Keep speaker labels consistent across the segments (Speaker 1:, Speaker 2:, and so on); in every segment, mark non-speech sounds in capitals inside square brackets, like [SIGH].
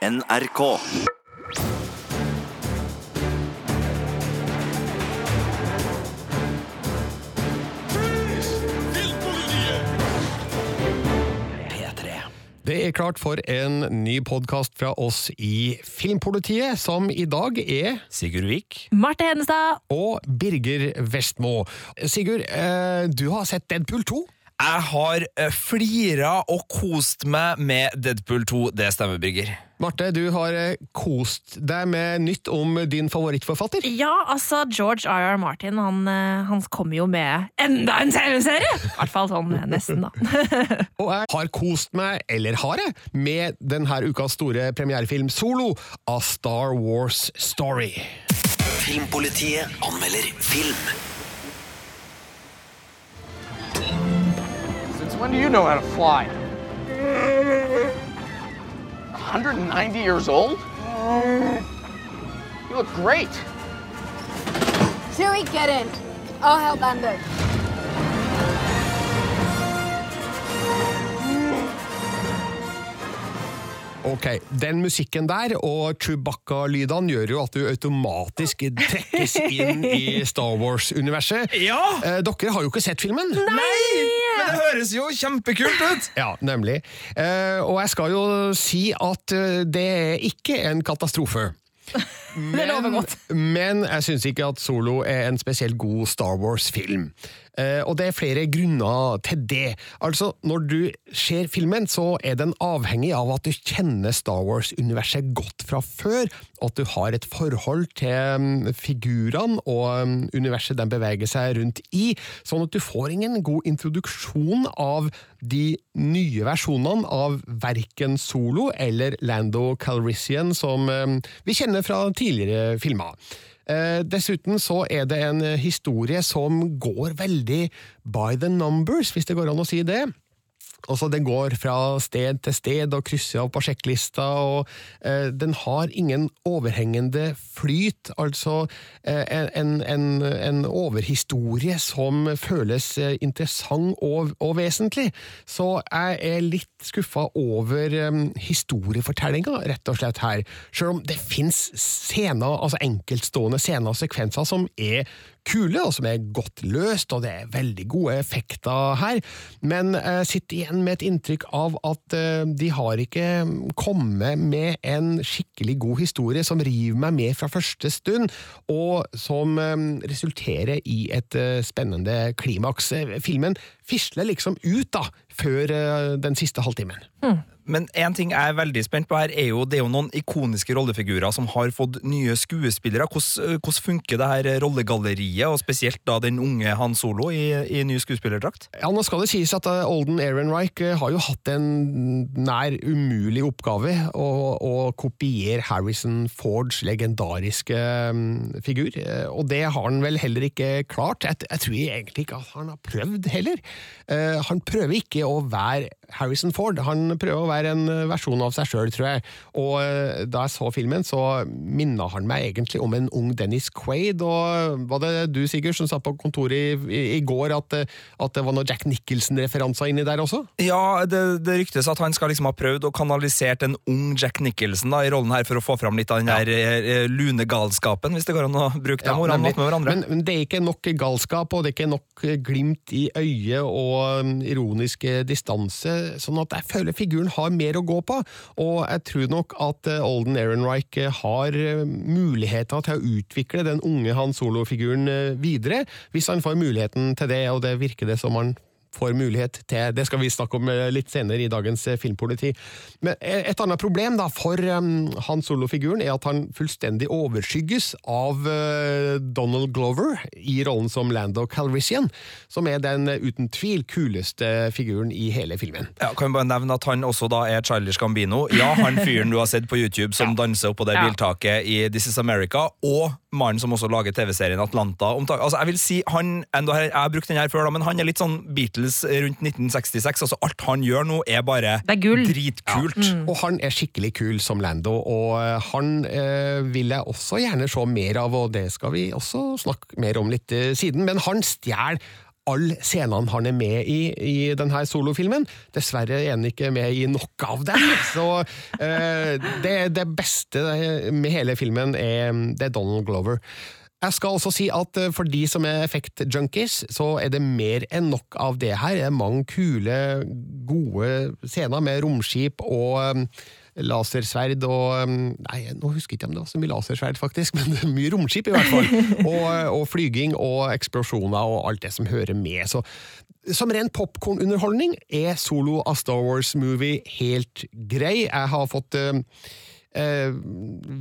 Speaker 1: NRK.
Speaker 2: Det er klart for en ny podkast fra oss i Filmpolitiet, som i dag er
Speaker 3: Sigurd Vik.
Speaker 4: Marte Hedenstad.
Speaker 2: og Birger Vestmo. Sigurd, eh, du har sett Deadpool 2?
Speaker 3: Jeg har eh, flira og kost meg med Deadpool 2. Det stemmer, Birger.
Speaker 2: Marte, du har eh, kost deg med nytt om din favorittforfatter.
Speaker 4: Ja, altså, George R.R. Martin han, eh, han kommer jo med enda en TV-serie! I hvert fall sånn nesten, da. [LAUGHS]
Speaker 2: Og jeg har kost meg, eller har jeg, med denne ukas store premierefilm Solo, av Star Wars Story.
Speaker 1: Filmpolitiet anmelder film.
Speaker 5: When do you know how to fly? 190 years old? You look great.
Speaker 6: Chewie, get in. I'll help Lando.
Speaker 2: Ok, Den musikken der og Chewbacca-lydene gjør jo at du automatisk trekkes inn i Star Wars-universet.
Speaker 3: Ja!
Speaker 2: Eh, dere har jo ikke sett filmen.
Speaker 3: Nei! Men det høres jo kjempekult ut!
Speaker 2: Ja, nemlig. Eh, og jeg skal jo si at eh, det er ikke en katastrofe. [LAUGHS]
Speaker 4: Men.
Speaker 2: Men jeg syns ikke at Solo er en spesielt god Star Wars-film. Eh, og det er flere grunner til det. Altså, Når du ser filmen, så er den avhengig av at du kjenner Star Wars-universet godt fra før, og at du har et forhold til mm, figurene og mm, universet de beveger seg rundt i, sånn at du får ingen god introduksjon av de nye versjonene av verken Solo eller Lando Calrissian, som eh, vi kjenner fra tidligere filmer. Eh, dessuten så er det en historie som går veldig by the numbers, hvis det går an å si det. Altså, Den går fra sted til sted og krysser av på sjekklista, og eh, den har ingen overhengende flyt. Altså eh, en, en, en overhistorie som føles eh, interessant og, og vesentlig. Så jeg er litt skuffa over eh, historiefortellinga, rett og slett, her. Selv om det fins altså enkeltstående scener og sekvenser som er kule, og som er godt løst, og det er veldig gode effekter her, men jeg sitter igjen med et inntrykk av at eh, de har ikke kommet med en skikkelig god historie som river meg med fra første stund, og som eh, resulterer i et eh, spennende klimaks. Filmen fisler liksom ut da, før den siste halvtimen.
Speaker 3: Men en ting jeg er veldig spent på her, er jo det er jo noen ikoniske rollefigurer som har fått nye skuespillere. Hvordan, hvordan funker det her rollegalleriet, og spesielt da den unge Han Solo i, i ny skuespillerdrakt?
Speaker 2: Ja, nå skal det sies at eh, Olden Ehrenreich eh, har jo hatt en nær umulig oppgave å, å kopiere Harrison Fords legendariske mm, figur, eh, og det har han vel heller ikke klart. Jeg, jeg tror egentlig ikke at han har prøvd heller. Eh, han prøver ikke å være Harrison Ford, han prøver å være en eh, versjon av seg sjøl, tror jeg. Og eh, da jeg så filmen, så minna han meg egentlig om en ung Dennis Quaid, og var det du, Sigurd, som satt på kontoret i, i, går at, eh, at det var noen Jack Nicholson-referanser inni der også?
Speaker 3: Ja, det, det ryktes at han skal liksom ha prøvd å kanalisert en ung Jack Nicholson da, i rollen her for å få fram litt av den der eh, lunegalskapen, hvis det går an å bruke de
Speaker 2: Ja,
Speaker 3: ordene med hverandre.
Speaker 2: Men, men det er ikke nok galskap, og det er ikke nok glimt i øyet og ironiske ironisk eh, distanse, sånn at jeg føler figuren har mer å gå på, og jeg tror nok at eh, Olden Ehrenreich eh, har eh, muligheter til å utvikle den unge Han Solo-figuren eh, videre, hvis han får muligheten til det, og det virker det som han får mulighet til. Det skal vi snakke om eh, litt senere i dagens eh, Filmpoliti. Men eh, et annet problem da, for Han Solo-figuren er at han fullstendig overskygges av Donald Glover i rollen som Lando Calrissian, som er den uten tvil kuleste figuren i hele filmen.
Speaker 3: Ja, kan vi bare nevne at han også da er Childish Gambino. Ja, han fyren du har sett på YouTube som danser oppå det
Speaker 4: Ja.
Speaker 3: biltaket i This Is America, og mannen som også lager TV-serien Atlanta. Altså, jeg vil si, han, enda, jeg har brukt den her før, da, men han er litt sånn Beatles rundt 1966. Altså, alt han gjør nå, er bare
Speaker 4: Det er gull.
Speaker 3: dritkult.
Speaker 2: Og han er skikkelig kul som Lando, og eh, han eh, vil jeg også gjerne se mer av, og det skal vi også snakke mer om litt eh, siden, men han stjeler alle scenene han er med i i denne solofilmen. Dessverre er han ikke med i noe av dem. [LAUGHS] Så eh, det, det beste med hele filmen er, det er Donald Glover. Jeg skal også si at eh, for de som er effektjunkies, så er det mer enn nok av det her. Det er mange kule, gode scener med romskip og um, lasersverd og um, Nei, nå husker jeg ikke om det var så mye lasersverd, faktisk, [LAUGHS] men mye romskip i hvert fall. [LAUGHS] Og, og flyging og eksplosjoner og alt det som hører med. Så som ren popkornunderholdning er Solo av Star Wars-movie helt grei. Jeg har fått eh,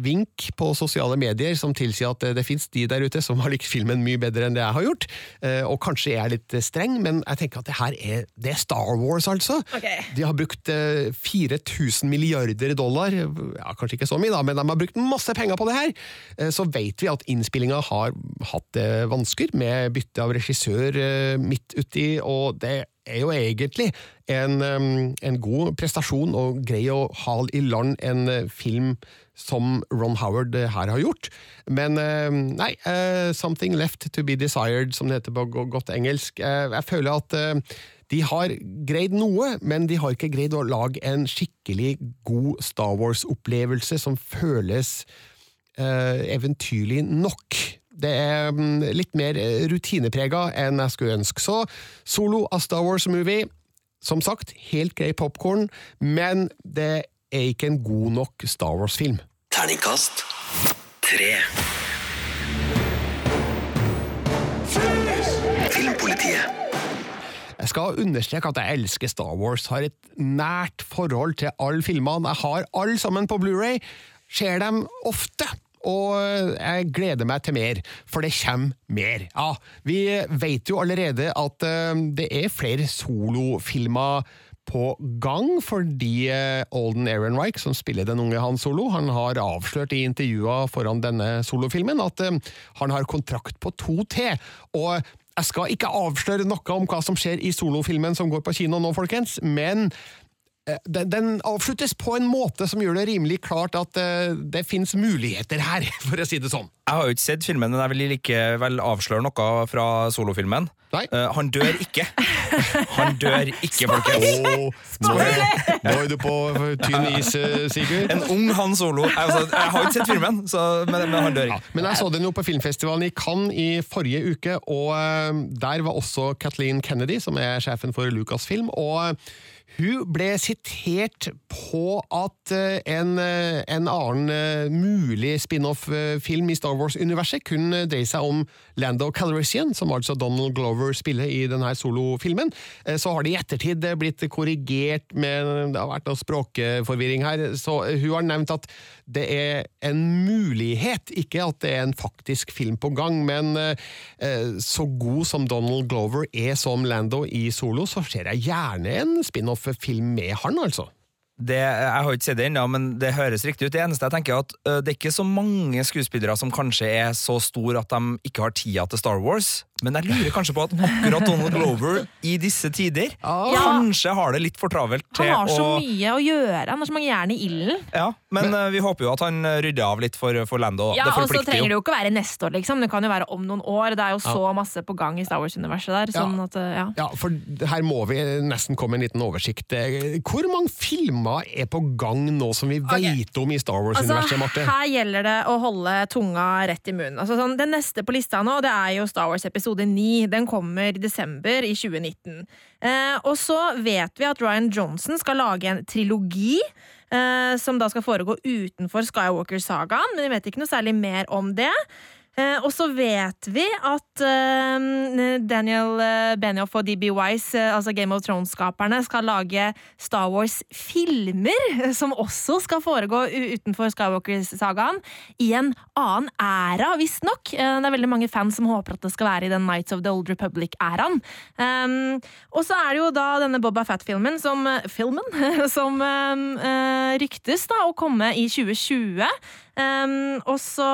Speaker 2: vink på sosiale medier som tilsier at det, det fins de der ute som har likt filmen mye bedre enn det jeg har gjort. Eh, og kanskje jeg er litt streng, men jeg tenker at det her er, det er Star Wars, altså.
Speaker 4: Okay.
Speaker 2: De har brukt eh, 4000 milliarder dollar, ja, kanskje ikke så mye, da, men de har brukt masse penger på det her. Eh, så vet vi at innspillinga har hatt eh, vansker med bytte av regissør eh, midt uti, og det er jo egentlig en, en god prestasjon og grei å hale i land en eh, film som Ron Howard eh, her har gjort. Men nei, eh, Something Left To Be Desired, som det heter på godt engelsk. Jeg føler at de har greid noe, men de har ikke greid å lage en skikkelig god Star Wars-opplevelse som føles eventyrlig nok. Det er mm, litt mer eh, rutineprega enn jeg skulle ønske. Så Solo A Star Wars-movie, som sagt, helt grei popkorn, men det er ikke en god nok Star Wars-film.
Speaker 1: Terningkast tre. Filmpolitiet.
Speaker 2: Jeg skal understreke at jeg elsker Star Wars, har et nært forhold til alle filmene. Jeg har alle sammen på Blu-ray, ser dem ofte. Og jeg gleder meg til mer, for det kommer mer. Ja, Vi vet jo allerede at eh, det er flere solofilmer på gang, fordi Olden Ehrenreich, som spiller den unge Han Solo, han har avslørt i intervjuer foran denne solofilmen at eh, han har kontrakt på to til. Og jeg skal ikke avsløre noe om hva som skjer i solofilmen som går på kino nå, folkens, men eh, den, den avsluttes på en måte som gjør det rimelig klart at uh, det finnes muligheter her, [LAUGHS] for å si det sånn.
Speaker 3: Jeg har jo ikke sett filmen, men jeg vil likevel avsløre noe fra solofilmen.
Speaker 2: Nei.
Speaker 3: Eh, han dør ikke. [LAUGHS] Han dør ikke, folkens.
Speaker 2: Nå er, nå er du på tynn is, eh, Sigurd.
Speaker 3: En ung Han Solo. Altså, jeg har ikke sett filmen, så, men, men han dør
Speaker 2: Ja,
Speaker 3: ikke.
Speaker 2: men jeg så den jo på filmfestivalen i Cannes i forrige uke, og uh, der var også Kathleen Kennedy, som er sjefen for Lucasfilm, og eh, hun ble sitert på at eh, en, eh, en annen eh, mulig spin-off-film i Star Wars-universet kunne dreie seg om Lando Calrissian, som altså Donald Glover spiller i denne solofilmen. Så har det i ettertid blitt korrigert med Det har vært noe språkforvirring her, så hun har nevnt at det er en mulighet, ikke at det er en faktisk film på gang, men eh, så god som Donald Glover er som Lando i Solo, så ser jeg gjerne en spin-off-film med han, altså.
Speaker 3: Det, jeg har ikke sett det ennå, men det høres riktig ut. Det eneste jeg tenker er at ø, det er ikke så mange skuespillere som kanskje er så store at de ikke har tida til Star Wars. Men jeg lurer kanskje på at akkurat Donald Glover i disse tider
Speaker 2: Ah.
Speaker 4: Ja.
Speaker 3: kanskje har det litt for travelt
Speaker 4: Han har så
Speaker 3: å
Speaker 4: mye å gjøre, han har så mange jern i ilden.
Speaker 3: Ja, men, men vi håper jo at han rydder av litt for, for Lando.
Speaker 4: Ja,
Speaker 3: det
Speaker 4: og så trenger det
Speaker 3: jo.
Speaker 4: ikke være neste år, liksom. Det kan jo være om noen år. Det er jo så masse på gang i Star Wars-universet der. Sånn
Speaker 2: Ja.
Speaker 4: at, ja.
Speaker 2: Ja, for her må vi nesten komme en liten oversikt. Eh, Hvor mange filmer er på gang nå som vi vet om i Star Wars-universet,
Speaker 4: Altså,
Speaker 2: Marte?
Speaker 4: her gjelder det å holde tunga rett i munnen. Altså, sånn, det neste på lista nå, det er jo Star Wars episode 9. Den kommer i desember i 2019. Eh, og så vet vi at Ryan Johnson skal lage en trilogi. Eh, som da skal foregå utenfor Skywalker-sagaen, men vi vet ikke noe særlig mer om det. Eh, og så vet vi at eh, Daniel eh, Benioff og DB Wise, eh, altså Game of Thrones-skaperne, skal lage Star Wars-filmer, [LAUGHS] som også skal foregå utenfor Skywalker-sagaen, i en annen æra, visstnok. Eh, det er veldig mange fans som håper at det skal være i den Nights of the Old Republic-æraen. Um, og så er det jo da denne Boba Fett-filmen som, filmen, [LAUGHS] som um, eh, ryktes da å komme i 2020. Um, og så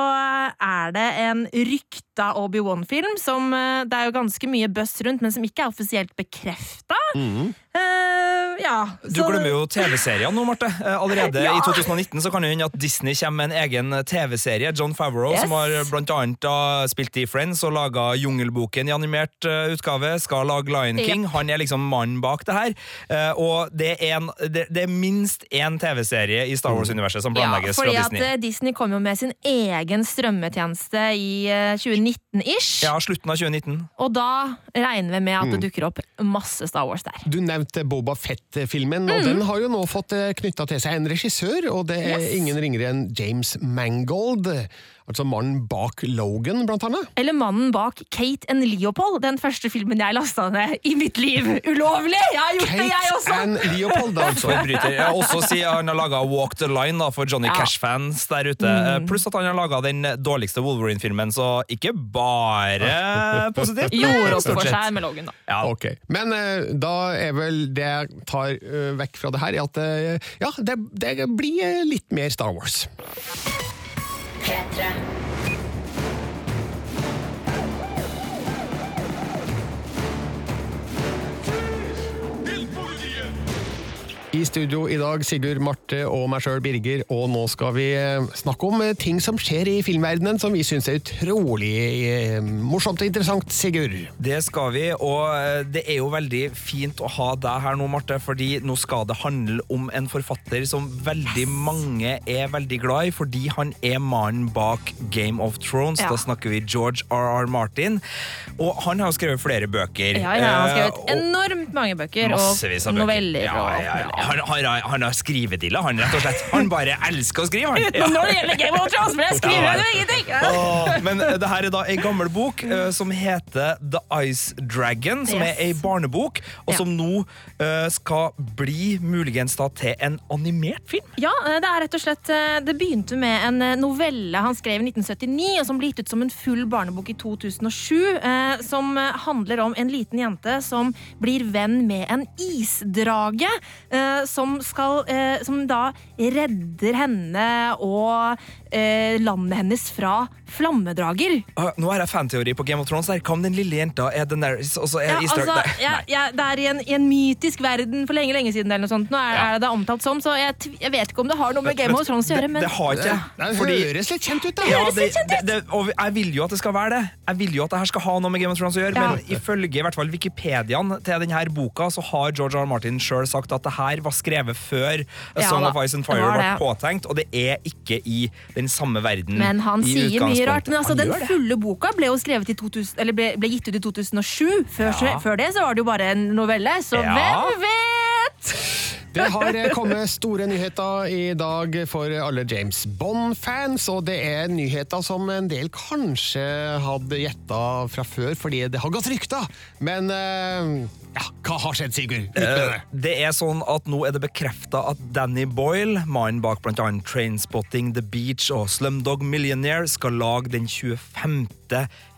Speaker 4: er det en rykta Obi-Wan-film som eh, det er jo ganske mye buzz rundt, men som ikke er offisielt bekrefta.
Speaker 2: Mhm.
Speaker 4: Eh, ja.
Speaker 3: Du glemmer jo TV-seriene nå, Marte. Eh, Allerede
Speaker 4: Ja.
Speaker 3: i 2019 så kan det hende at Disney kommer med en egen TV-serie. John Favreau,
Speaker 4: Yes.
Speaker 3: som har blant annet da spilt i Friends og laga Jungelboken i animert uh, utgave, skal lage Lion King. Han er liksom mannen bak det her. Uh, og det er, en, det, det er minst én TV-serie i Star Wars-universet som
Speaker 4: Ja,
Speaker 3: planlegges
Speaker 4: fordi
Speaker 3: fra
Speaker 4: at
Speaker 3: Disney.
Speaker 4: eh, Disney kom jo med sin egen strømmetjeneste i eh, 2019-ish.
Speaker 3: Ja, slutten av 2019.
Speaker 4: Og da regner vi med at
Speaker 3: Mm.
Speaker 4: det dukker opp masse Star Wars der.
Speaker 2: Du nevnte Boba Fett-filmen, og den har jo nå fått knytta til seg en regissør, og det er
Speaker 4: Yes.
Speaker 2: ingen ringere enn James Mangold. Altså mannen bak Logan, blant annet.
Speaker 4: Eller mannen bak Kate and Leopold, den første filmen jeg lasta ned i mitt liv. Ulovlig! Jeg har gjort det, jeg også!
Speaker 2: Kate and Leopold, altså.
Speaker 3: Forbryter. Jeg har også si Han har laga Walk the Line da, for Johnny
Speaker 4: Ja.
Speaker 3: Cash-fans der ute. Mm. Pluss at han har laga den dårligste Wolverine-filmen, så ikke bare [LAUGHS] positivt.
Speaker 4: Gjorde opp for seg med Logan, da.
Speaker 3: Ja.
Speaker 2: Okay. Men eh, da er vel det jeg tar eh, vekk fra det her, er at eh, ja, det, det blir eh, litt mer Star Wars. Petra. I studio i dag, Sigurd, Marte og meg sjøl, Birger, og nå skal vi eh, snakke om eh, ting som skjer i filmverdenen som vi syns er utrolig eh, morsomt og interessant, Sigurd.
Speaker 3: Det skal vi, og det er jo veldig fint å ha deg her nå, Marte, fordi nå skal det handle om en forfatter som veldig mange er veldig glad i, fordi han er mannen bak Game of Thrones.
Speaker 4: Ja.
Speaker 3: Da snakker vi George R.R. Martin, og han har jo skrevet flere bøker.
Speaker 4: Ja, ja, han har skrevet enormt mange bøker og noveller.
Speaker 3: Ja, ja, ja. Han, han, har- han har skrivedilla, han rett og slett. Han bare elsker å skrive, han.
Speaker 4: Utenom [LAUGHS] når det gjelder Game of Thrones, men jeg skriver jo ingenting!
Speaker 3: Åh, men eh, det her er da ei gammel bok eh, som heter The Ice Dragon, som
Speaker 4: Yes.
Speaker 3: er ei barnebok, og
Speaker 4: Ja.
Speaker 3: som nå eh, skal bli muligens da til en animert film.
Speaker 4: Ja, det er rett og slett Det begynte med en novelle han skrev i 1979, og som ble gitt ut som en full barnebok i 2007. eh, Som handler om en liten jente som blir venn med en isdrage. eh, Som skal eh, Som da redder henne og eh, landet hennes fra flammedrager.
Speaker 3: Uh, nå har jeg fanteori på Game of Thrones. her. Hva om den lille jenta er Daenerys, og så er
Speaker 4: Ja,
Speaker 3: Easter
Speaker 4: altså, ja, ja, det er i en, i en mytisk verden for lenge lenge siden. eller noe sånt. Nå er,
Speaker 3: Ja.
Speaker 4: er det omtalt som, så jeg, jeg vet ikke om det har noe med Game of Thrones å gjøre.
Speaker 3: det,
Speaker 4: men
Speaker 3: det har ikke
Speaker 2: Det
Speaker 3: fordi
Speaker 2: høres litt kjent ut, da!
Speaker 3: Ja, det, det, det, og jeg vil jo at det skal være det. Jeg vil jo at det her skal ha noe med Game of Thrones å gjøre,
Speaker 4: Ja.
Speaker 3: men ifølge i hvert fall Wikipediaen til denne boka, så har George R. R. Martin sjøl sagt at det her var skrevet før A
Speaker 4: Ja
Speaker 3: Song
Speaker 4: da,
Speaker 3: of Ice and Fire ble
Speaker 4: det.
Speaker 3: påtenkt, og det er ikke i den samme verden.
Speaker 4: Men han
Speaker 3: i
Speaker 4: sier mye rart. Men altså, den fulle boka ble jo skrevet i 2000, eller ble, ble gitt ut i 2007. Før,
Speaker 3: Ja.
Speaker 4: før det så var det jo bare en novelle, så
Speaker 3: Ja.
Speaker 4: hvem vet?
Speaker 2: Det har kommet store nyheter i dag for alle James Bond-fans, og det er nyheter som en del kanskje hadde gjetta fra før, fordi det har gått rykter. Men eh, ja, hva har skjedd, Sigurd?
Speaker 3: Uh,
Speaker 2: det.
Speaker 3: Det er sånn at Nå er det bekrefta at Danny Boyle, mannen bak bl.a. Trainspotting, The Beach og Slumdog Millionaire, skal lage den 25.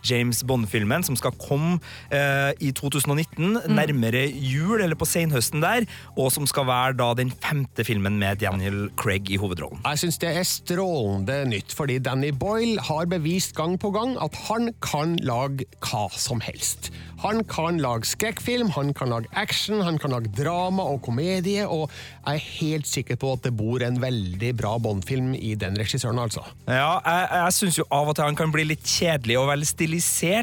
Speaker 3: James Bond-filmen, som skal komme eh, i 2019, nærmere jul eller på senhøsten der, og som skal være da den femte filmen med Daniel Craig i hovedrollen.
Speaker 2: Jeg syns det er strålende nytt, fordi Danny Boyle har bevist gang på gang at han kan lage hva som helst. Han kan lage skrekkfilm, han kan lage action, han kan lage drama og komedie, og jeg er helt sikker på at det bor en veldig bra Bond-film i den regissøren, altså.
Speaker 3: Ja, jeg, jeg syns jo av og til han kan bli litt kjedelig og veldig stilisert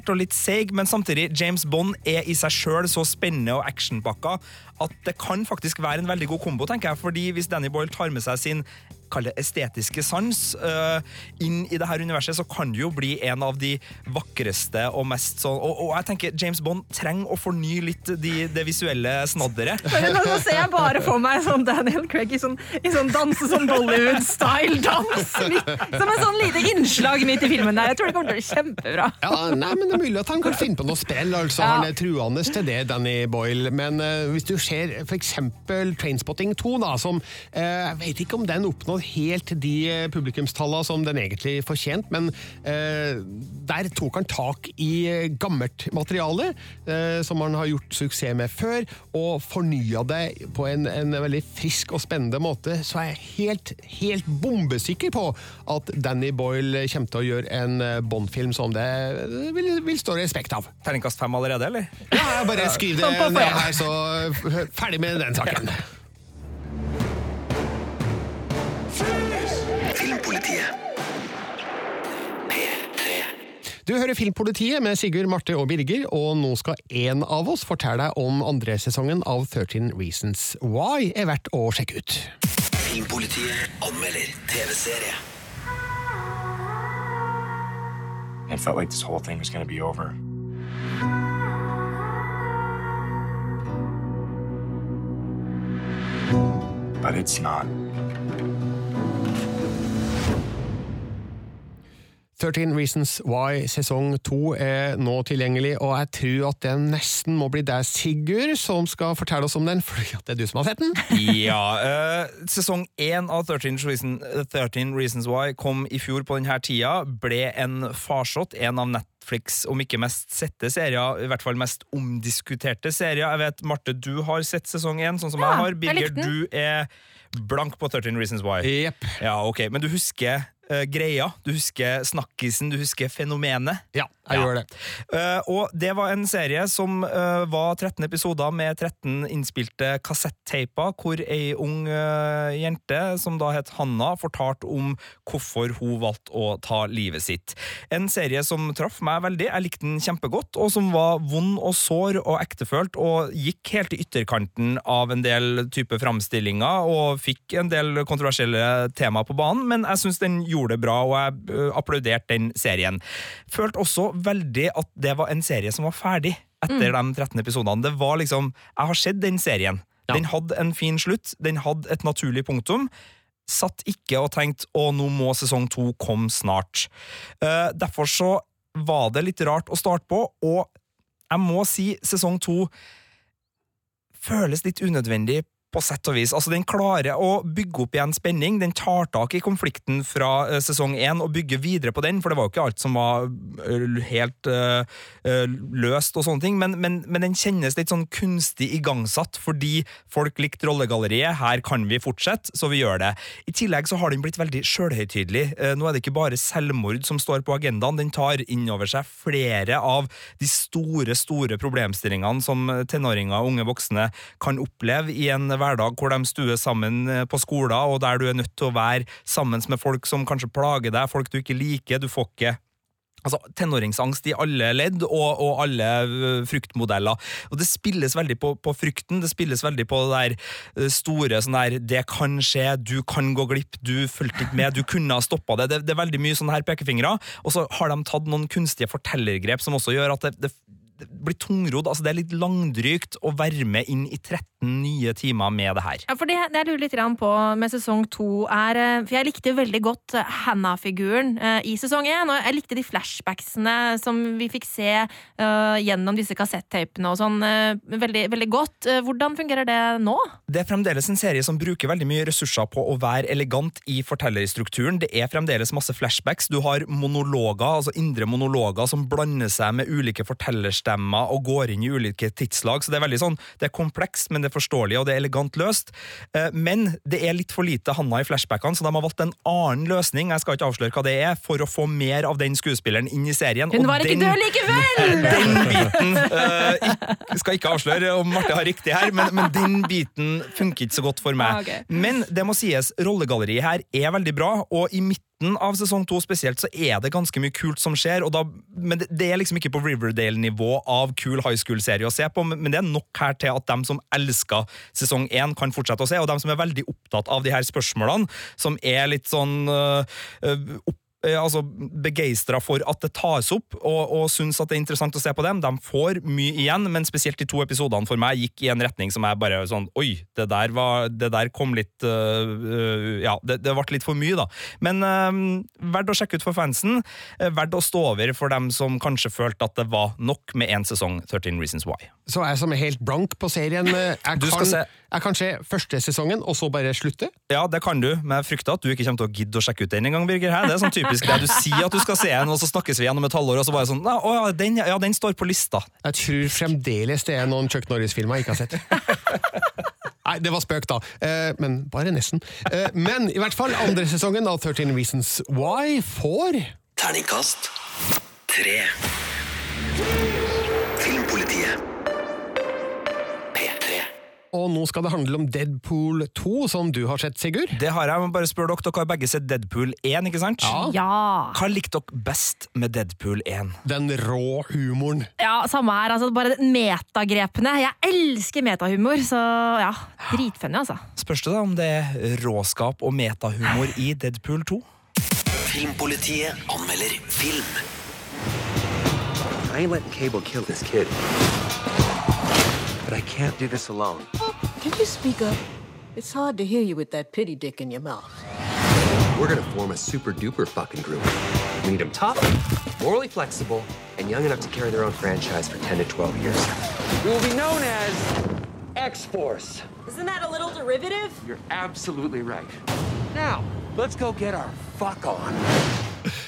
Speaker 3: og litt seig, men samtidig, James Bond er i seg sjøl så spennende og actionpakka at det kan faktisk være en veldig god kombo, tenker jeg. Fordi hvis Danny Boyle tar med seg sin kall det estetiske sans øh, inn i det her universet, så kan det jo bli en av de vakreste og mest sånn og, og jeg tenker James Bond trenger å fornye litt de, det visuelle snadderet.
Speaker 4: Nå ser jeg bare for meg sånn Daniel Craig i sånn, i sånn danse, sånn Bollywood-style-dans. Som en sånn lite innslag midt i filmen der. Jeg tror det kommer til å bli kjempebra.
Speaker 2: Ja, nei, men Det er mulig at han kan finne på noe spill. altså
Speaker 4: Ja.
Speaker 2: Han er truende til det, Danny Boyle. Men uh, hvis du ser f.eks. Trainspotting 2, da, som uh, Jeg vet ikke om den oppnådde noe helt de eh, publikumstallene som den egentlig fortjente, men eh, der tok han tak i eh, gammelt materiale, eh, som han har gjort suksess med før, og fornya det på en, en veldig frisk og spennende måte. Så jeg er helt, helt bombesikker på at Danny Boyle kommer til å gjøre en eh, Bond-film som det vil, vil stå respekt av.
Speaker 3: Terningkast fem allerede, eller?
Speaker 2: Ja, jeg bare skriver
Speaker 4: Sånn
Speaker 2: det ned her, så ferdig med den saken. Du hører Filmpolitiet med Sigurd, Marte og Birger, og nå skal en av oss fortelle deg om andre sesongen av 13 Reasons Why er verdt å sjekke ut.
Speaker 1: Filmpolitiet anmelder TV-serie.
Speaker 7: It felt like this whole thing was going to be over. But it's not.
Speaker 2: 13 Reasons Why sesong 2 er nå tilgjengelig, og jeg tror at det nesten må bli deg, Sigurd, som skal fortelle oss om den, fordi det er du som har sett den. [LAUGHS]
Speaker 3: Ja, uh, Sesong 1 av 13, Reason, 13 Reasons Why kom i fjor på denne tida. Ble en farsott, en av Netflix, om ikke mest sette serier, i hvert fall mest omdiskuterte serier. Jeg vet, Marte, du har sett sesong én, sånn som
Speaker 4: Ja,
Speaker 3: jeg har. Birger, du er blank på 13 Reasons Why.
Speaker 2: Yep.
Speaker 3: Ja, ok, Men du husker greia? Du husker snakkisen? Du husker fenomenet?
Speaker 2: Ja, jeg
Speaker 3: Ja.
Speaker 2: gjør det.
Speaker 3: Uh, og det var en serie som uh, var 13 episoder med 13 innspilte kassetteiper, hvor ei ung uh, jente, som da het Hanna, fortalte om hvorfor hun valgte å ta livet sitt. En serie som traff meg veldig. Jeg likte den kjempegodt, og som var vond og sår og ektefølt, og gikk helt i ytterkanten av en del type framstillinger, og fikk en del kontroversielle temaer på banen, men jeg syns den gjorde det bra, og jeg applauderte den serien. Følte også veldig at det var en serie som var ferdig etter de 13 episodene. Det var liksom Jeg har sett den serien. Den hadde en fin slutt, den hadde et naturlig punktum. Satt ikke og tenkte 'å, nå må sesong to komme snart'. Uh, derfor så var det litt rart å starte på, og jeg må si sesong to føles litt unødvendig på sett og vis. Altså, Den klarer å bygge opp igjen spenning. Den tar tak i konflikten fra eh, sesong én og bygger videre på den, for det var jo ikke alt som var eh, helt eh, løst og sånne ting, men, men, men den kjennes litt sånn kunstig igangsatt fordi folk likte rollegalleriet. Her kan vi fortsette, så vi gjør det. I tillegg så har den blitt veldig sjølhøytidelig. Nå er det ikke bare selvmord som står på agendaen, den tar inn over seg flere av de store, store problemstillingene som tenåringer og unge voksne kan oppleve i en hverdag hvor de stuer sammen eh, på skoler, og der du er nødt til å være sammen med folk som kanskje plager deg, folk du ikke liker. Du får ikke Altså, Tenåringsangst i alle ledd og, og alle øh, fruktmodeller. Og Det spilles veldig på, på frykten, det spilles veldig på det der øh, store sånn der 'det kan skje', 'du kan gå glipp', 'du fulgte ikke med', 'du kunne ha stoppa det'. det. Det er veldig mye sånne her pekefingre. Og så har de tatt noen kunstige fortellergrep som også gjør at det det blir tungrodd. altså Det er litt langdrygt å være med inn i 13 nye timer med det her.
Speaker 4: Ja, for det, det jeg lurer litt på med sesong to, er eh, For jeg likte veldig godt eh, Hannah-figuren eh, i sesong én, og jeg likte de flashbacksene som vi fikk se uh, gjennom disse kassettapene og sånn, uh, veldig, veldig godt. Hvordan fungerer det nå?
Speaker 3: Det er fremdeles en serie som bruker veldig mye ressurser på å være elegant i fortellerstrukturen. Det er fremdeles masse flashbacks. Du har monologer, altså indre monologer som blander seg med ulike fortellerstemmer og går inn i ulike tidslag. Så det er veldig sånn, det er komplekst, men det forståelig, og det er elegant løst. Eh, Men det er litt for lite Hanna i flashbackene, så de har valgt en annen løsning. Jeg skal ikke avsløre hva det er, for å få mer av den skuespilleren inn i serien.
Speaker 4: Hun var ikke
Speaker 3: den-
Speaker 4: død likevel! [LAUGHS]
Speaker 3: den biten uh, Skal ikke avsløre om Marte har riktig her, men, men den biten funker ikke så godt for meg.
Speaker 4: Okay.
Speaker 3: Men det må sies, rollegalleriet her er veldig bra, og i midten av sesong to spesielt så er det ganske mye kult som skjer, og da, men det, det er liksom ikke på Riverdale-nivå av kul high school-serie å se på, men men det er nok her til at dem som elsker sesong én, kan fortsette å se, og dem som er veldig opptatt av de her spørsmålene, som er litt sånn øh, øh, opp altså begeistra for at det tas opp, og, og syns at det er interessant å se på dem. De får mye igjen, men spesielt de to episodene for meg gikk i en retning som er bare sånn Oi, det der, var, det der kom litt øh, Ja, det, det ble litt for mye, da. Men uh, verdt å sjekke ut for fansen. Uh, verdt å stå over for dem som kanskje følte at det var nok med én sesong 13 Reasons Why.
Speaker 2: Så jeg som er helt blank på serien, eh, jeg
Speaker 3: Du skal
Speaker 2: kan,
Speaker 3: se
Speaker 2: Jeg kan se første sesongen, og så bare slutte.
Speaker 3: Ja, det kan du, men jeg frykter at du ikke kommer til å gidde å sjekke ut den en gang, Birger. Det er sånn typisk det du sier at du skal se en, og så snakkes vi gjennom et halvår, og så bare sånn Å ja, den, ja, den står på lista.
Speaker 2: Jeg tror fremdeles det er noen Chuck Norris-filmer jeg ikke har sett. [LAUGHS] Nei, det var spøk, da. Eh, men bare nesten. Eh, men i hvert fall andre sesongen av 13 Reasons Why får
Speaker 1: Terningkast tre.
Speaker 2: Og nå skal det handle om Deadpool 2, som du har sett, Sigurd.
Speaker 3: Det har jeg, men bare spør dere. Dere har begge sett Deadpool 1, ikke sant?
Speaker 2: Ja.
Speaker 4: Ja.
Speaker 3: Hva likte dere best med Deadpool 1?
Speaker 2: Den rå humoren.
Speaker 4: ja, samme her. Altså, bare metagrepene. Jeg elsker metahumor, så ja. Dritfunny, altså.
Speaker 3: Spørs det da om det er råskap og metahumor i Deadpool 2?
Speaker 1: Filmpolitiet anmelder film.
Speaker 8: I ain't letting Cable kill this kid. But I can't do this alone.
Speaker 9: Can you speak up? It's hard to hear you with that pity dick in your mouth.
Speaker 8: We're gonna form a super duper fucking group. We need them tough, morally flexible, and young enough to carry their own franchise for 10 to 12 years. We will be known as X Force.
Speaker 9: Isn't that a little derivative?
Speaker 8: You're absolutely right. Now, let's go get our fuck on.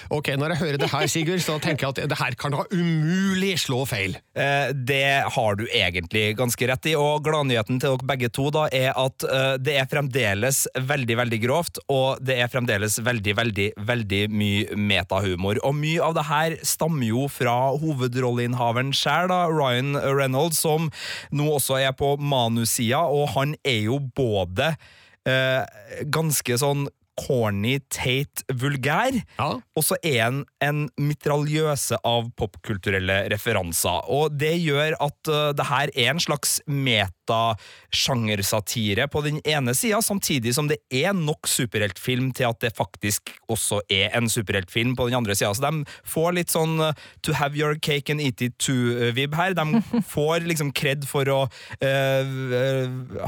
Speaker 2: Ok, Når jeg hører det her, Sigurd, så tenker jeg at det her kan da umulig slå feil.
Speaker 3: Eh, det har du egentlig ganske rett i, og gladnyheten til dere begge to da er at eh, det er fremdeles veldig, veldig grovt, og det er fremdeles veldig, veldig, veldig mye metahumor. Og mye av det her stammer jo fra hovedrolleinnehaveren sjøl, Ryan Reynolds, som nå også er på manussida, og han er jo både ganske sånn corny, teit, vulgær.
Speaker 2: Ja.
Speaker 3: Og så er han en mitraljøse av popkulturelle referanser. Og det gjør at uh, det her er en slags metasjangersatire på den ene sida, samtidig som det er nok superheltfilm til at det faktisk også er en superheltfilm på den andre sida. Så de får litt sånn uh, to have your cake and eat it too-vib her. De [LAUGHS] får liksom kred for å uh,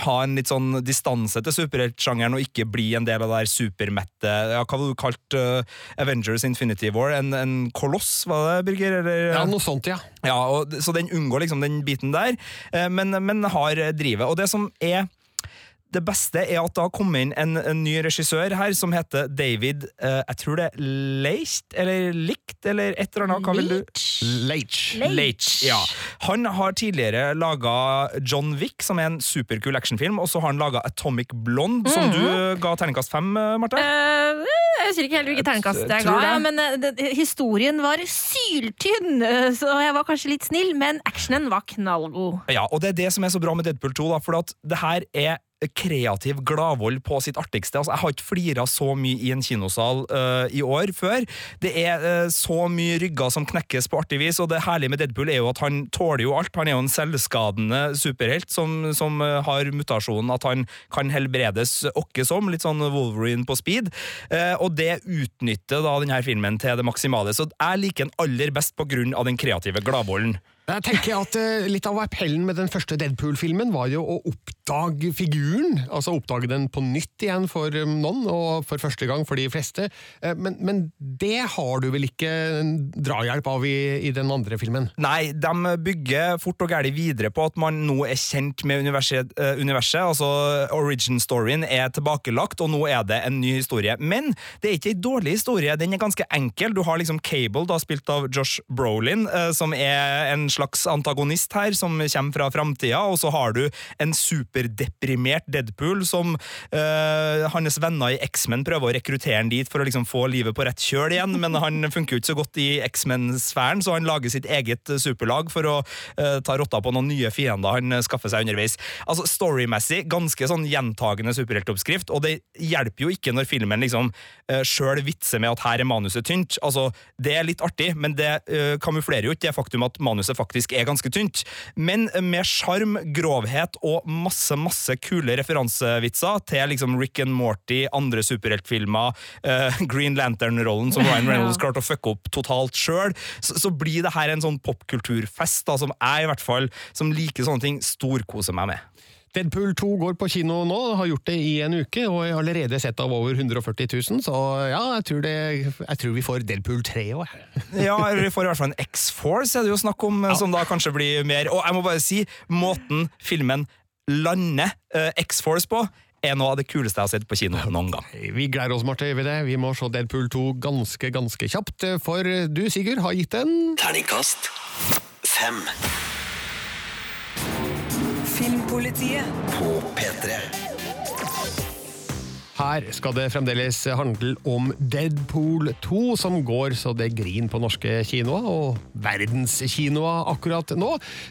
Speaker 3: ha en litt sånn distanse til superheltsjangeren og ikke bli en del av det der supermette ja, Hva var det du kalte uh, Avengers Infinity War? En, en koloss, var det, Birger? Eller?
Speaker 2: Ja, noe sånt, ja.
Speaker 3: Ja, og, så den unngår liksom den biten der, eh, men, men har drivet. Og det som er det beste er at det har kommet inn en, en ny regissør her som heter David eh, Jeg tror det er Leist, eller Likt, eller et eller annet. Hva vil du?
Speaker 2: Leitch.
Speaker 3: Leitch, ja. Han har tidligere laga John Wick, som er en superkul actionfilm, og så har han laga Atomic Blonde, som du ga terningkast fem, eh, Marte.
Speaker 4: Uh, jeg husker ikke helt hvilket terningkast jeg ga, ja, men eh, det, historien var syltynn, eh, så jeg var kanskje litt snill, men actionen var knallgod.
Speaker 3: Ja, og det er det som er så bra med Deadpool 2, da, for at det her er kreativ gladvold på sitt artigste. Altså, jeg har ikke flira så mye i en kinosal uh, i år før. Det er uh, så mye rygger som knekkes på artig vis, og det herlige med Deadpool er jo at han tåler jo alt. Han er jo en selvskadende superhelt som, som uh, har mutasjonen at han kan helbredes åkke som, litt sånn Wolverine på speed, og det utnytter da denne filmen til det maksimale. Så jeg liker den aller best på grunn av den kreative gladvolden.
Speaker 2: Jeg tenker at Litt av appellen med den første Deadpool-filmen var jo å oppdage figuren. Altså oppdage den på nytt igjen for um, noen, og for første gang for de fleste. Eh, men, men det har du vel ikke drahjelp av i, i den andre filmen?
Speaker 3: Nei, de bygger fort og gæli videre på at man nå er kjent med universet. eh, universet altså Origin-storyen er tilbakelagt, og nå er det en ny historie. Men det er ikke en dårlig historie, den er ganske enkel. Du har liksom Cable, da spilt av Josh Brolin, eh, som er en slags antagonist her, som kommer fra framtida, og så har du en superdeprimert Deadpool som eh, hans venner i X-Men prøver å rekruttere han dit for å liksom få livet på rett kjøl igjen, men han funker jo ikke så godt i X-Men-sfæren, så han lager sitt eget superlag for å eh, ta rotta på noen nye fiender han skaffer seg underveis. Altså Storymessig ganske sånn gjentagende superheltoppskrift, og det hjelper jo ikke når filmen liksom eh, sjøl vitser med at her er manuset tynt. Altså, Det er litt artig, men det eh, kamuflerer jo ikke det faktum at manuset faktisk er ganske tynt. Men med sjarm, grovhet og masse, masse kule referansevitser til liksom Rick and Morty, andre superheltfilmer, uh, Green Lantern-rollen som Ryan [LAUGHS] Reynolds klarte å fucke opp totalt sjøl, så, så blir det her en sånn popkulturfest da, som jeg i hvert fall, som liker sånne ting, storkoser meg med.
Speaker 2: Deadpool 2 går på kino nå, har gjort det i en uke, og jeg har allerede sett av over 140 000, så ja, jeg tror, det, jeg tror vi får Deadpool 3 òg. [LAUGHS]
Speaker 3: Ja, eller vi får i hvert fall en X-Force, er det jo snakk om, som da kanskje blir mer Og jeg må bare si, måten filmen lander uh, X-Force på, er noe av det kuleste jeg har sett på kino noen gang.
Speaker 2: Vi gleder oss, Marte, over det. Vi må se Deadpool 2 ganske, ganske kjapt, for du, Sigurd, har gitt en
Speaker 1: Terningkast fem
Speaker 10: Filmpolitiet.
Speaker 1: på P3.
Speaker 2: Her skal det fremdeles handle om Deadpool 2, som går så det griner på norske kinoer, og verdenskinoer akkurat nå.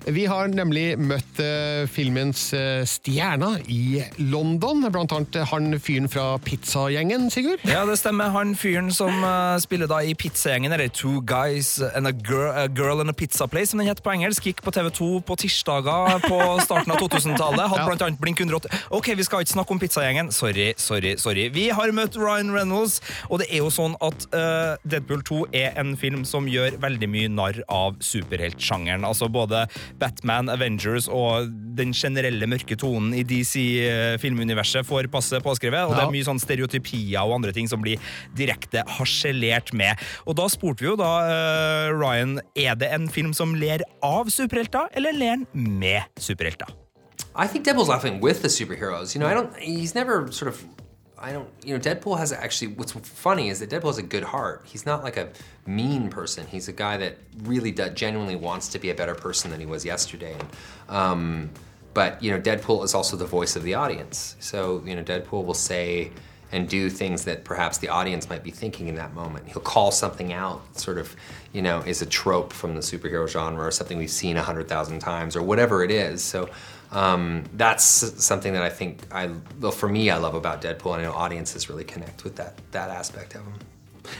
Speaker 2: Vi har nemlig møtt eh, filmens eh, stjerner i London, blant annet han fyren fra pizzagjengen, Sigurd.
Speaker 3: Ja, det stemmer. Han fyren som eh, spiller da i pizzagjengen, eller Two Guys and a Girl, a girl and a Pizza Place, som den heter på engelsk, gikk på TV2 på tirsdager på starten av [LAUGHS] 2000-tallet. Hadde
Speaker 2: Ja.
Speaker 3: blant annet Blink 180. Ok, vi skal ikke snakke om pizzagjengen. Sorry, sorry, sorry. Vi har møtt Ryan Reynolds, og det er jo sånn at uh, Deadpool 2 er en film som gjør veldig mye narr av superheltsjangeren. Altså både Batman, Avengers og den generelle mørke tonen i DC-filmuniverset får passe påskrevet, og det er mye sånn stereotypier og andre ting som blir direkte harselert med. Og da spurte vi jo da uh, Ryan, er det en film som ler av superhelter, eller ler den med superhelter?
Speaker 8: I think Devil's laughing with the superheroes. You know, I don't. He's never sort of. I don't. You know, Deadpool has actually. What's funny is that Deadpool has a good heart. He's not like a mean person. He's a guy that really do, genuinely wants to be a better person than he was yesterday. And, um, but you know, Deadpool is also the voice of the audience. So you know, Deadpool will say and do things that perhaps the audience might be thinking in that moment. He'll call something out, sort of, you know, is a trope from the superhero genre or something we've seen a hundred thousand times or whatever it is. So um, that's something that I think I, well, for me, I love about Deadpool, and I know audiences really connect with that that aspect of him.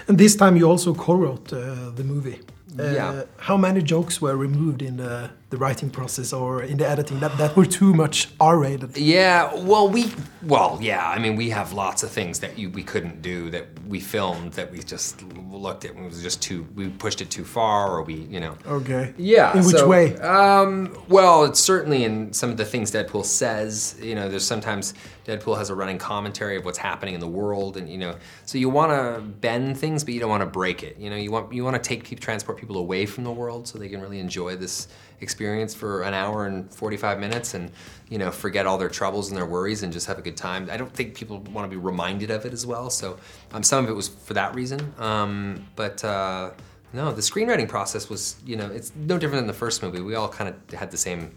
Speaker 11: And this time you also co-wrote uh, the movie. Uh,
Speaker 8: Yeah.
Speaker 11: How many jokes were removed in the, the writing process or in the editing that, that were too much R-rated?
Speaker 8: Yeah, well, we, well, yeah. I mean, we have lots of things that you, we couldn't do that we filmed that we just looked at and it was just too. We pushed it too far, or we, you know.
Speaker 11: Okay.
Speaker 8: Yeah.
Speaker 11: In which
Speaker 8: so,
Speaker 11: way?
Speaker 8: Um, well, it's certainly in some of the things Deadpool says. You know, there's sometimes Deadpool has a running commentary of what's happening in the world, and you know, so you want to bend things, but you don't want to break it. You know, you want you want to take people, transport people away from the world so they can really enjoy this experience for an hour and 45 minutes, and you know, forget all their troubles and their worries and just have a good time. I don't think people want to be reminded of it as well. So, um, some of it was for that reason, um, but. Uh, no, the screenwriting process was, you know, it's no different than the first movie. We all kind of had the same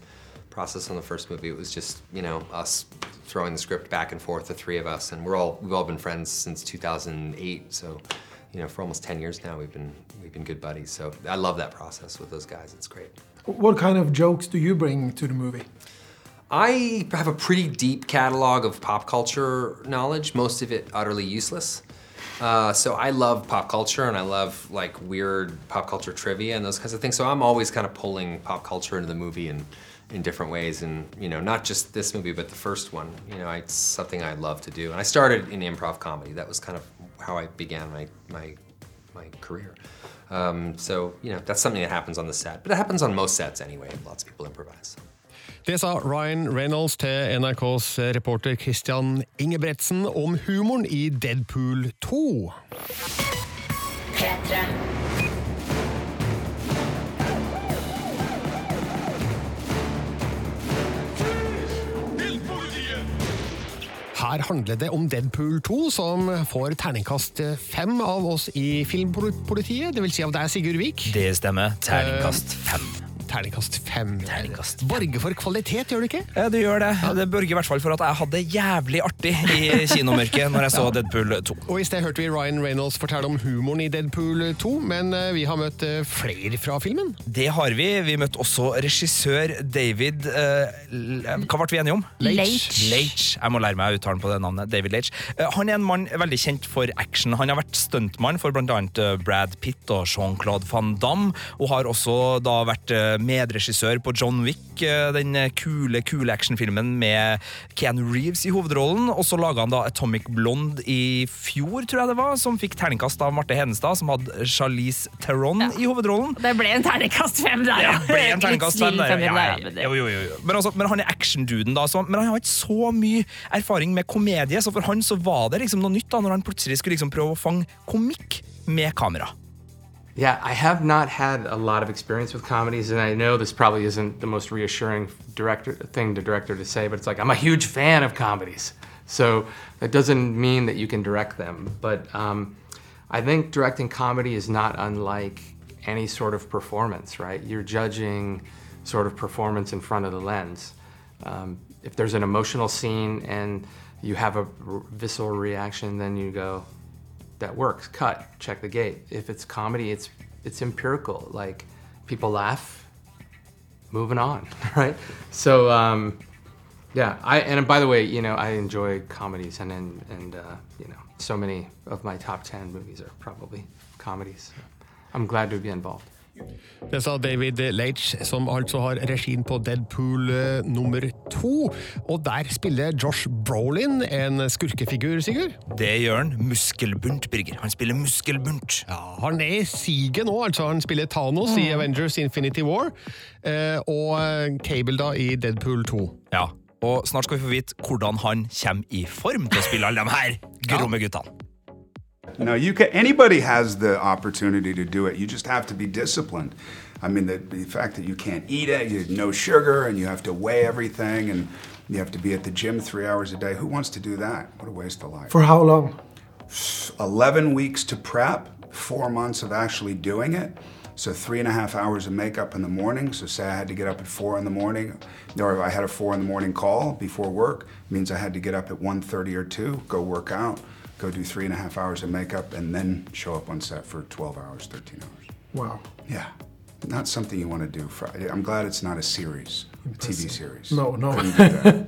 Speaker 8: process on the first movie. It was just, you know, us throwing the script back and forth, the three of us, and we're all we've all been friends since 2008. So, you know, for almost 10 years now, we've been we've been good buddies. So I love that process with those guys. It's great.
Speaker 11: What kind of jokes do you bring to the movie?
Speaker 8: I have a pretty deep catalog of pop culture knowledge, most of it utterly useless. Uh, so I love pop culture and I love like weird pop culture trivia and those kinds of things. So I'm always kind of pulling pop culture into the movie in, in different ways. And, you know, not just this movie, but the first one. You know, it's something I love to do. And I started in improv comedy. That was kind of how I began my, my, my career. Um, so, you know, that's something that happens on the set. But it happens on most sets anyway. Lots of people improvise.
Speaker 2: Det sa Ryan Reynolds til NRKs reporter Christian Ingebretsen om humoren i Deadpool 2.
Speaker 10: P3.
Speaker 2: Her handler det om Deadpool 2, som får terningkast fem av oss i Filmpolitiet. Det vil si av deg, Sigurd Vik.
Speaker 3: Det stemmer. Terningkast fem.
Speaker 2: Terningkast fem.
Speaker 3: Terningkast
Speaker 2: Borger for kvalitet, gjør du ikke?
Speaker 3: Ja, det gjør det. Det borger i hvert fall for at jeg hadde jævlig artig i kinomørket når jeg så Deadpool 2.
Speaker 2: Og I sted hørte vi Ryan Reynolds fortelle om humoren i Deadpool 2, men eh, vi har møtt eh, flere fra filmen.
Speaker 3: Det har vi. Vi møtte også regissør David uh, Hva ble vi enige om?
Speaker 4: Leitch.
Speaker 3: Leitch. Jeg må lære meg uttalen på det navnet. David Leitch. Han er en mann veldig kjent for action. Han har vært stuntmann for bl.a. Brad Pitt og Jean-Claude van Damme, og har også da vært medregissør på John Wick, eh, den kule, kule actionfilmen med Keanu Reeves i hovedrollen. Og så laga han da Atomic Blonde i fjor, tror jeg det var, som fikk terningkast av Marte Hedenstad, som hadde Charlize Theron i hovedrollen.
Speaker 4: Det ble en terningkast fem der,
Speaker 3: Ja,
Speaker 4: Det
Speaker 3: ble en terningkast fem der. Ja, ja,
Speaker 4: ja,
Speaker 3: ja. Jo, jo, jo. Men, altså, men han er actionduden, da. Så, men han har ikke så mye erfaring med komedie, så for han så var det liksom noe nytt da, når han plutselig skulle liksom prøve å fange komikk med kamera.
Speaker 12: Yeah, I have not had a lot of experience with comedies, and I know this probably isn't the most reassuring director thing to director to say, but it's like I'm a huge fan of comedies, so that doesn't mean that you can direct them. But um, I think directing comedy is not unlike any sort of performance, right? You're judging sort of performance in front of the lens. Um, if there's an emotional scene and you have a visceral reaction, then you go, that works. Cut. Check the gate. If it's comedy, it's it's empirical. Like people laugh, moving on, [LAUGHS] right? So um, yeah. I and by the way, you know, I enjoy comedies, and and, and uh, you know, so many of my top ten movies are probably comedies. I'm glad to be involved.
Speaker 2: Det sa David Leitch, som altså har regien på Deadpool eh, nummer to. Og der spiller Josh Brolin en skurkefigur, Sigurd.
Speaker 3: Det gjør han. Muskelbunt, Birger. Han spiller muskelbunt.
Speaker 2: Ja, Han er i siget nå, altså. Han spiller Thanos i Avengers Infinity War. eh, Og eh, Cable da i Deadpool 2.
Speaker 3: Ja, og snart skal vi få vite hvordan han kommer i form til å spille alle de her gromme guttene.
Speaker 13: No, you can. Anybody has the opportunity to do it. You just have to be disciplined. I mean, the, the fact that you can't eat it, you no sugar, and you have to weigh everything, and you have to be at the gym three hours a day. Who wants to do that? What a waste of life.
Speaker 11: For how long?
Speaker 13: 11 weeks to prep, four months of actually doing it. So three and a half hours of makeup in the morning. So say I had to get up at four in the morning, or if I had a four in the morning call before work, means I had to get up at 1.30 or 2, go work out, go do three and a half hours of makeup, and then show up on set for 12 hours, 13 hours.
Speaker 11: Wow.
Speaker 13: Yeah. Not something you want to do. For, I'm glad it's not a series, a TV series.
Speaker 11: No, no. [LAUGHS]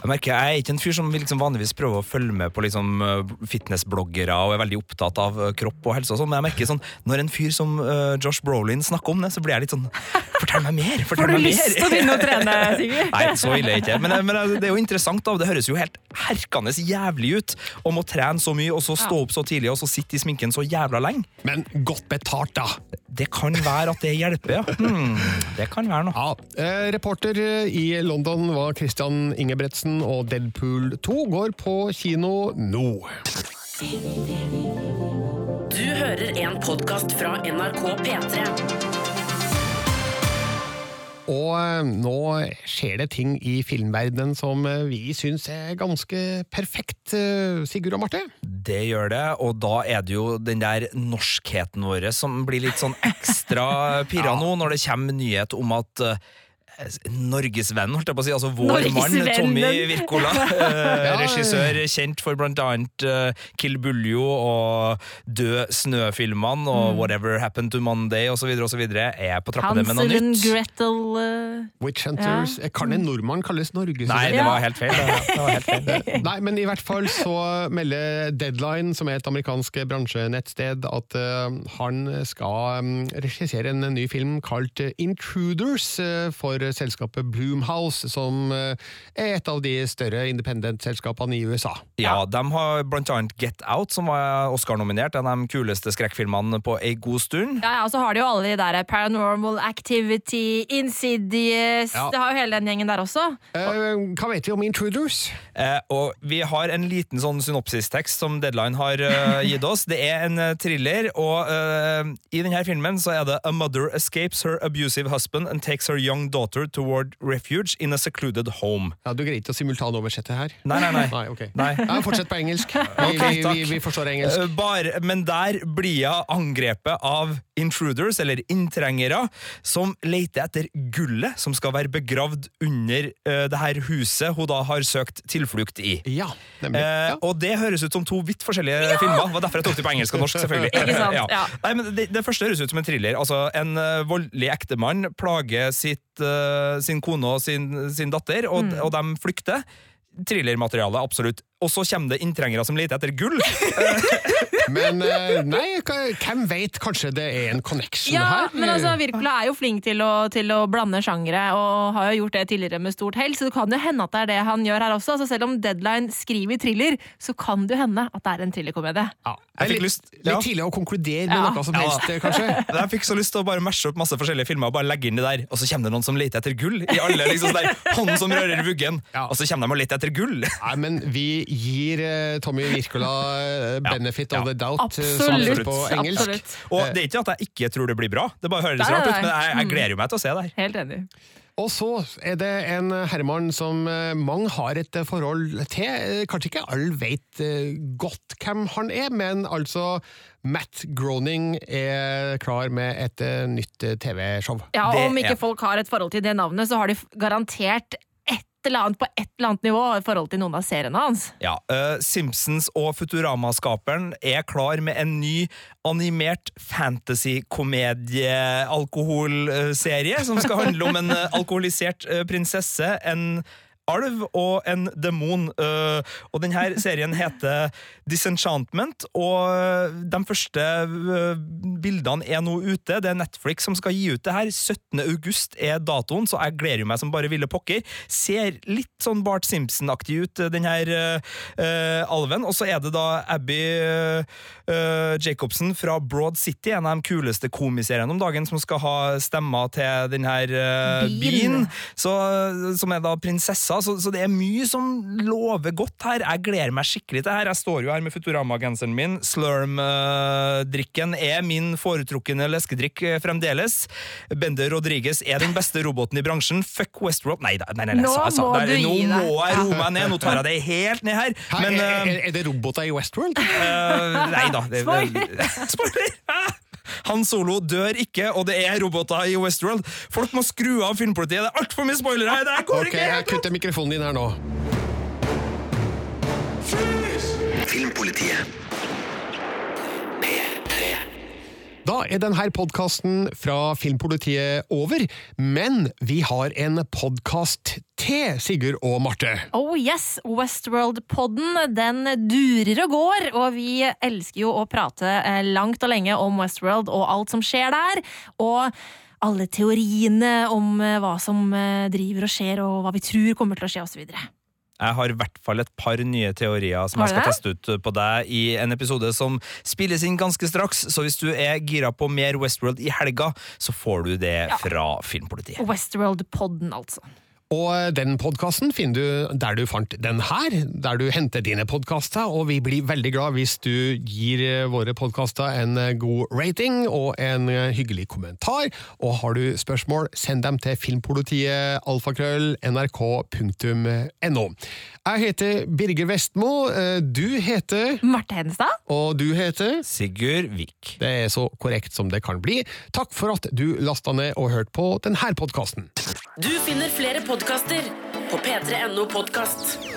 Speaker 3: Jeg merker jeg er ikke en fyr som vil liksom vanligvis prøve å følge med på liksom eh, fitnessbloggere og er veldig opptatt av eh, kropp og helse og sånn, men jeg merker sånn, når en fyr som uh, Josh Brolin snakker om det, så blir jeg litt sånn Fortell meg mer!
Speaker 4: Får du
Speaker 3: meg
Speaker 4: lyst
Speaker 3: mer!
Speaker 4: til å begynne å trene, Sigurd?
Speaker 3: Nei, så ille er ikke. Men, men det er jo interessant, da. Det høres jo helt herkende jævlig ut om å trene så mye, og så stå opp så tidlig, og så sitte i sminken så jævla lenge.
Speaker 2: Men godt betalt, da.
Speaker 3: Det kan være at det hjelper, ja. Hmm, det kan være noe.
Speaker 2: Ja, eh, Reporter i London var Christian Ingebretsen, og Deadpool 2 går på kino nå.
Speaker 14: Du hører en podkast fra NRK P3.
Speaker 2: Og eh, nå skjer det ting i filmverdenen som eh, vi syns er ganske perfekt, eh, Sigurd og Marte.
Speaker 3: Det gjør det, og da er det jo den der norskheten vår som blir litt sånn ekstra [LAUGHS] pirra nå, når det kommer nyhet om at Norgesvennen, holdt jeg på å si. Altså vår mann Tommy Wirkola. [LAUGHS] eh, regissør kjent for blant annet eh, Kill Buljo og Død snø-filmene og
Speaker 4: Mm.
Speaker 3: Whatever Happened to Monday osv. osv. er på trappene med noe
Speaker 4: Hansel and. Gretel uh,
Speaker 2: Witch Hunters.
Speaker 4: Ja.
Speaker 2: Kan en nordmann kalles Norgesvenn?
Speaker 3: Nei, det var helt feil. [LAUGHS] Det, det var helt feil.
Speaker 2: Nei, men i hvert fall så melder Deadline, som er et amerikansk bransjenettsted, at uh, han skal um, regissere en ny film kalt Intruders for selskapet Bloomhouse, som eh, er et av de større independent-selskapene i USA.
Speaker 3: Ja, de har blant annet Get Out, som var Oscar-nominert. En av de kuleste skrekkfilmene på ei god stund.
Speaker 4: Ja, ja, og så har de jo alle de der Paranormal Activity, Insidious
Speaker 3: Ja.
Speaker 4: Det har jo hele den gjengen der også.
Speaker 2: Eh, hva vet vi om Intruders?
Speaker 3: Eh, og vi har en liten sånn synopsistekst som Deadline har uh, gitt oss. Det er en eh, thriller, og uh, i denne filmen så er det A mother escapes her abusive husband and takes her young daughter toward refuge in a secluded home.
Speaker 2: Ja, Du greier ikke å simultanoversette her?
Speaker 3: Nei, nei, nei.
Speaker 2: nei, okay.
Speaker 3: Nei.
Speaker 2: Ja, fortsett på engelsk. Vi, [LAUGHS]
Speaker 3: Ok,
Speaker 2: vi, vi, vi forstår engelsk.
Speaker 3: Eh, Bare, men der blir hun angrepet av intruders, eller inntrengere, som leter etter gullet som skal være begravd under uh, det her huset hun da har søkt tilflukt i.
Speaker 2: Ja, nemlig.
Speaker 3: Eh, Og det høres ut som to vidt forskjellige filmer. Det var derfor jeg tok det på engelsk og norsk, selvfølgelig. [LAUGHS]
Speaker 4: Ikke sant, ja.
Speaker 3: Nei, men det, det første høres ut som en thriller. Altså, En uh, voldelig ektemann plager sitt, sin kone og sin, sin datter, og,
Speaker 4: Mm.
Speaker 3: og de flykter. Thrillermateriale, absolutt. Og så kommer det inntrengere som leter etter gull. [LAUGHS]
Speaker 2: Men eh, nei, hvem vet? Kanskje det er en connection
Speaker 4: Ja,
Speaker 2: her?
Speaker 4: men altså, Wirkola er jo flink til å, til å blande sjangere, og har jo gjort det tidligere med stort hell, så det kan jo hende at det er det han gjør her også. Altså, selv om Deadline skriver thriller, så kan det jo hende at det er en thrillerkomedie.
Speaker 2: Ja. Litt,
Speaker 3: lyst-
Speaker 2: litt tidlig å konkludere med
Speaker 4: Ja.
Speaker 2: noe som helst, eh, kanskje? [LAUGHS]
Speaker 3: Jeg fikk så lyst til å bare mashe opp masse forskjellige filmer og bare legge inn det der, og så kommer det noen som leter etter gull. I alle liksom sånn der, Hånden som rører vuggen, og så kommer de og leter etter gull.
Speaker 2: Nei, men vi gir eh, Tommy Wirkola eh, benefit of the doubt, absolutt, som det på engelsk.
Speaker 4: absolutt.
Speaker 3: Og det er ikke at jeg ikke tror det blir bra, det bare høres rart ut, men jeg, jeg gleder jo meg til å se det her.
Speaker 4: Helt enig.
Speaker 2: Og så er det en herremann som eh, mange har et eh, forhold til. Eh, Kanskje ikke alle vet eh, godt hvem han er, men altså Matt Groening er klar med et eh, nytt eh, TV-show.
Speaker 4: Ja,
Speaker 3: og
Speaker 4: Om ikke folk har et forhold til det navnet, så har de garantert eller annet på et eller annet nivå i forhold til noen av seriene hans.
Speaker 3: Ja, uh, Simpsons og Futurama-skaperen er klar med en ny animert fantasy-komedie-alkoholserie som skal handle om en eh, alkoholisert eh, prinsesse, en alv og en demon. eh, og denne serien heter Disenchantment, og eh, de første eh, bildene er nå ute. Det er Netflix som skal gi ut det her. 17. august er datoen, så jeg gleder meg som bare ville pokker. Ser litt sånn Bart Simpson-aktig ut, den her eh, alven. Og så er det da Abby Jacobsen fra Broad City, en av de kuleste komiseriene om dagen, som skal ha stemmer til den her uh,
Speaker 4: Bean.
Speaker 3: Bean, så, som er da prinsessa. Så, så det er mye som lover godt her. Jeg gleder meg skikkelig til det her. Jeg står jo her med Futurama-genseren min. Slurm-drikken er min foretrukne leskedrikk eh, fremdeles. Bender Rodriguez er den beste roboten i bransjen. Fuck Westworld Nei, da- nei, nei, nei
Speaker 4: Nå
Speaker 3: sa-
Speaker 4: må
Speaker 3: der- nå må jeg roe meg ned. Nå tar jeg det helt ned her. Men,
Speaker 2: er,
Speaker 3: eh,
Speaker 2: er, er det roboter i Westworld?
Speaker 3: Uh, nei da. Det, Spoiler! [LAUGHS] Han Solo dør ikke, og det er roboter i Westworld. Folk må skru av Filmpolitiet. Det er altfor mye spoilere her! Det her går
Speaker 2: Ok,
Speaker 3: ikke!
Speaker 2: jeg kutter mikrofonen din her nå.
Speaker 1: Filmpolitiet. P3.
Speaker 2: Da er denne podkasten fra Filmpolitiet over, men vi har en podkast til, Sigurd og Marte.
Speaker 4: Oh yes, Westworld-podden den durer og går, og vi elsker jo å prate eh, langt og lenge om Westworld og alt som skjer der. Og alle teoriene om eh, hva som eh, driver og skjer, og hva vi tror kommer til å skje, osv.
Speaker 3: Jeg har i hvert fall et par nye teorier som jeg skal teste ut på deg i en episode som spilles inn ganske straks, så hvis du er gira på mer Westworld i helga, så får du det fra Filmpolitiet.
Speaker 4: Westworld-podden, altså.
Speaker 2: Og den podkasten finner du der du fant den her, der du henter dine podkaster, og vi blir veldig glad hvis du gir våre podkaster en god rating og en hyggelig kommentar. Og har du spørsmål, send dem til filmpolitiet alfakrøll nrk.no. Jeg heter Birger Vestmo, eh, du heter
Speaker 4: Marte Hedenstad.
Speaker 2: Og du heter
Speaker 3: Sigurd Vik.
Speaker 2: Det er så korrekt som det kan bli. Takk for at du lasta ned og hørte på denne podkasten.
Speaker 14: Du finner flere podkaster på p3.no podkast.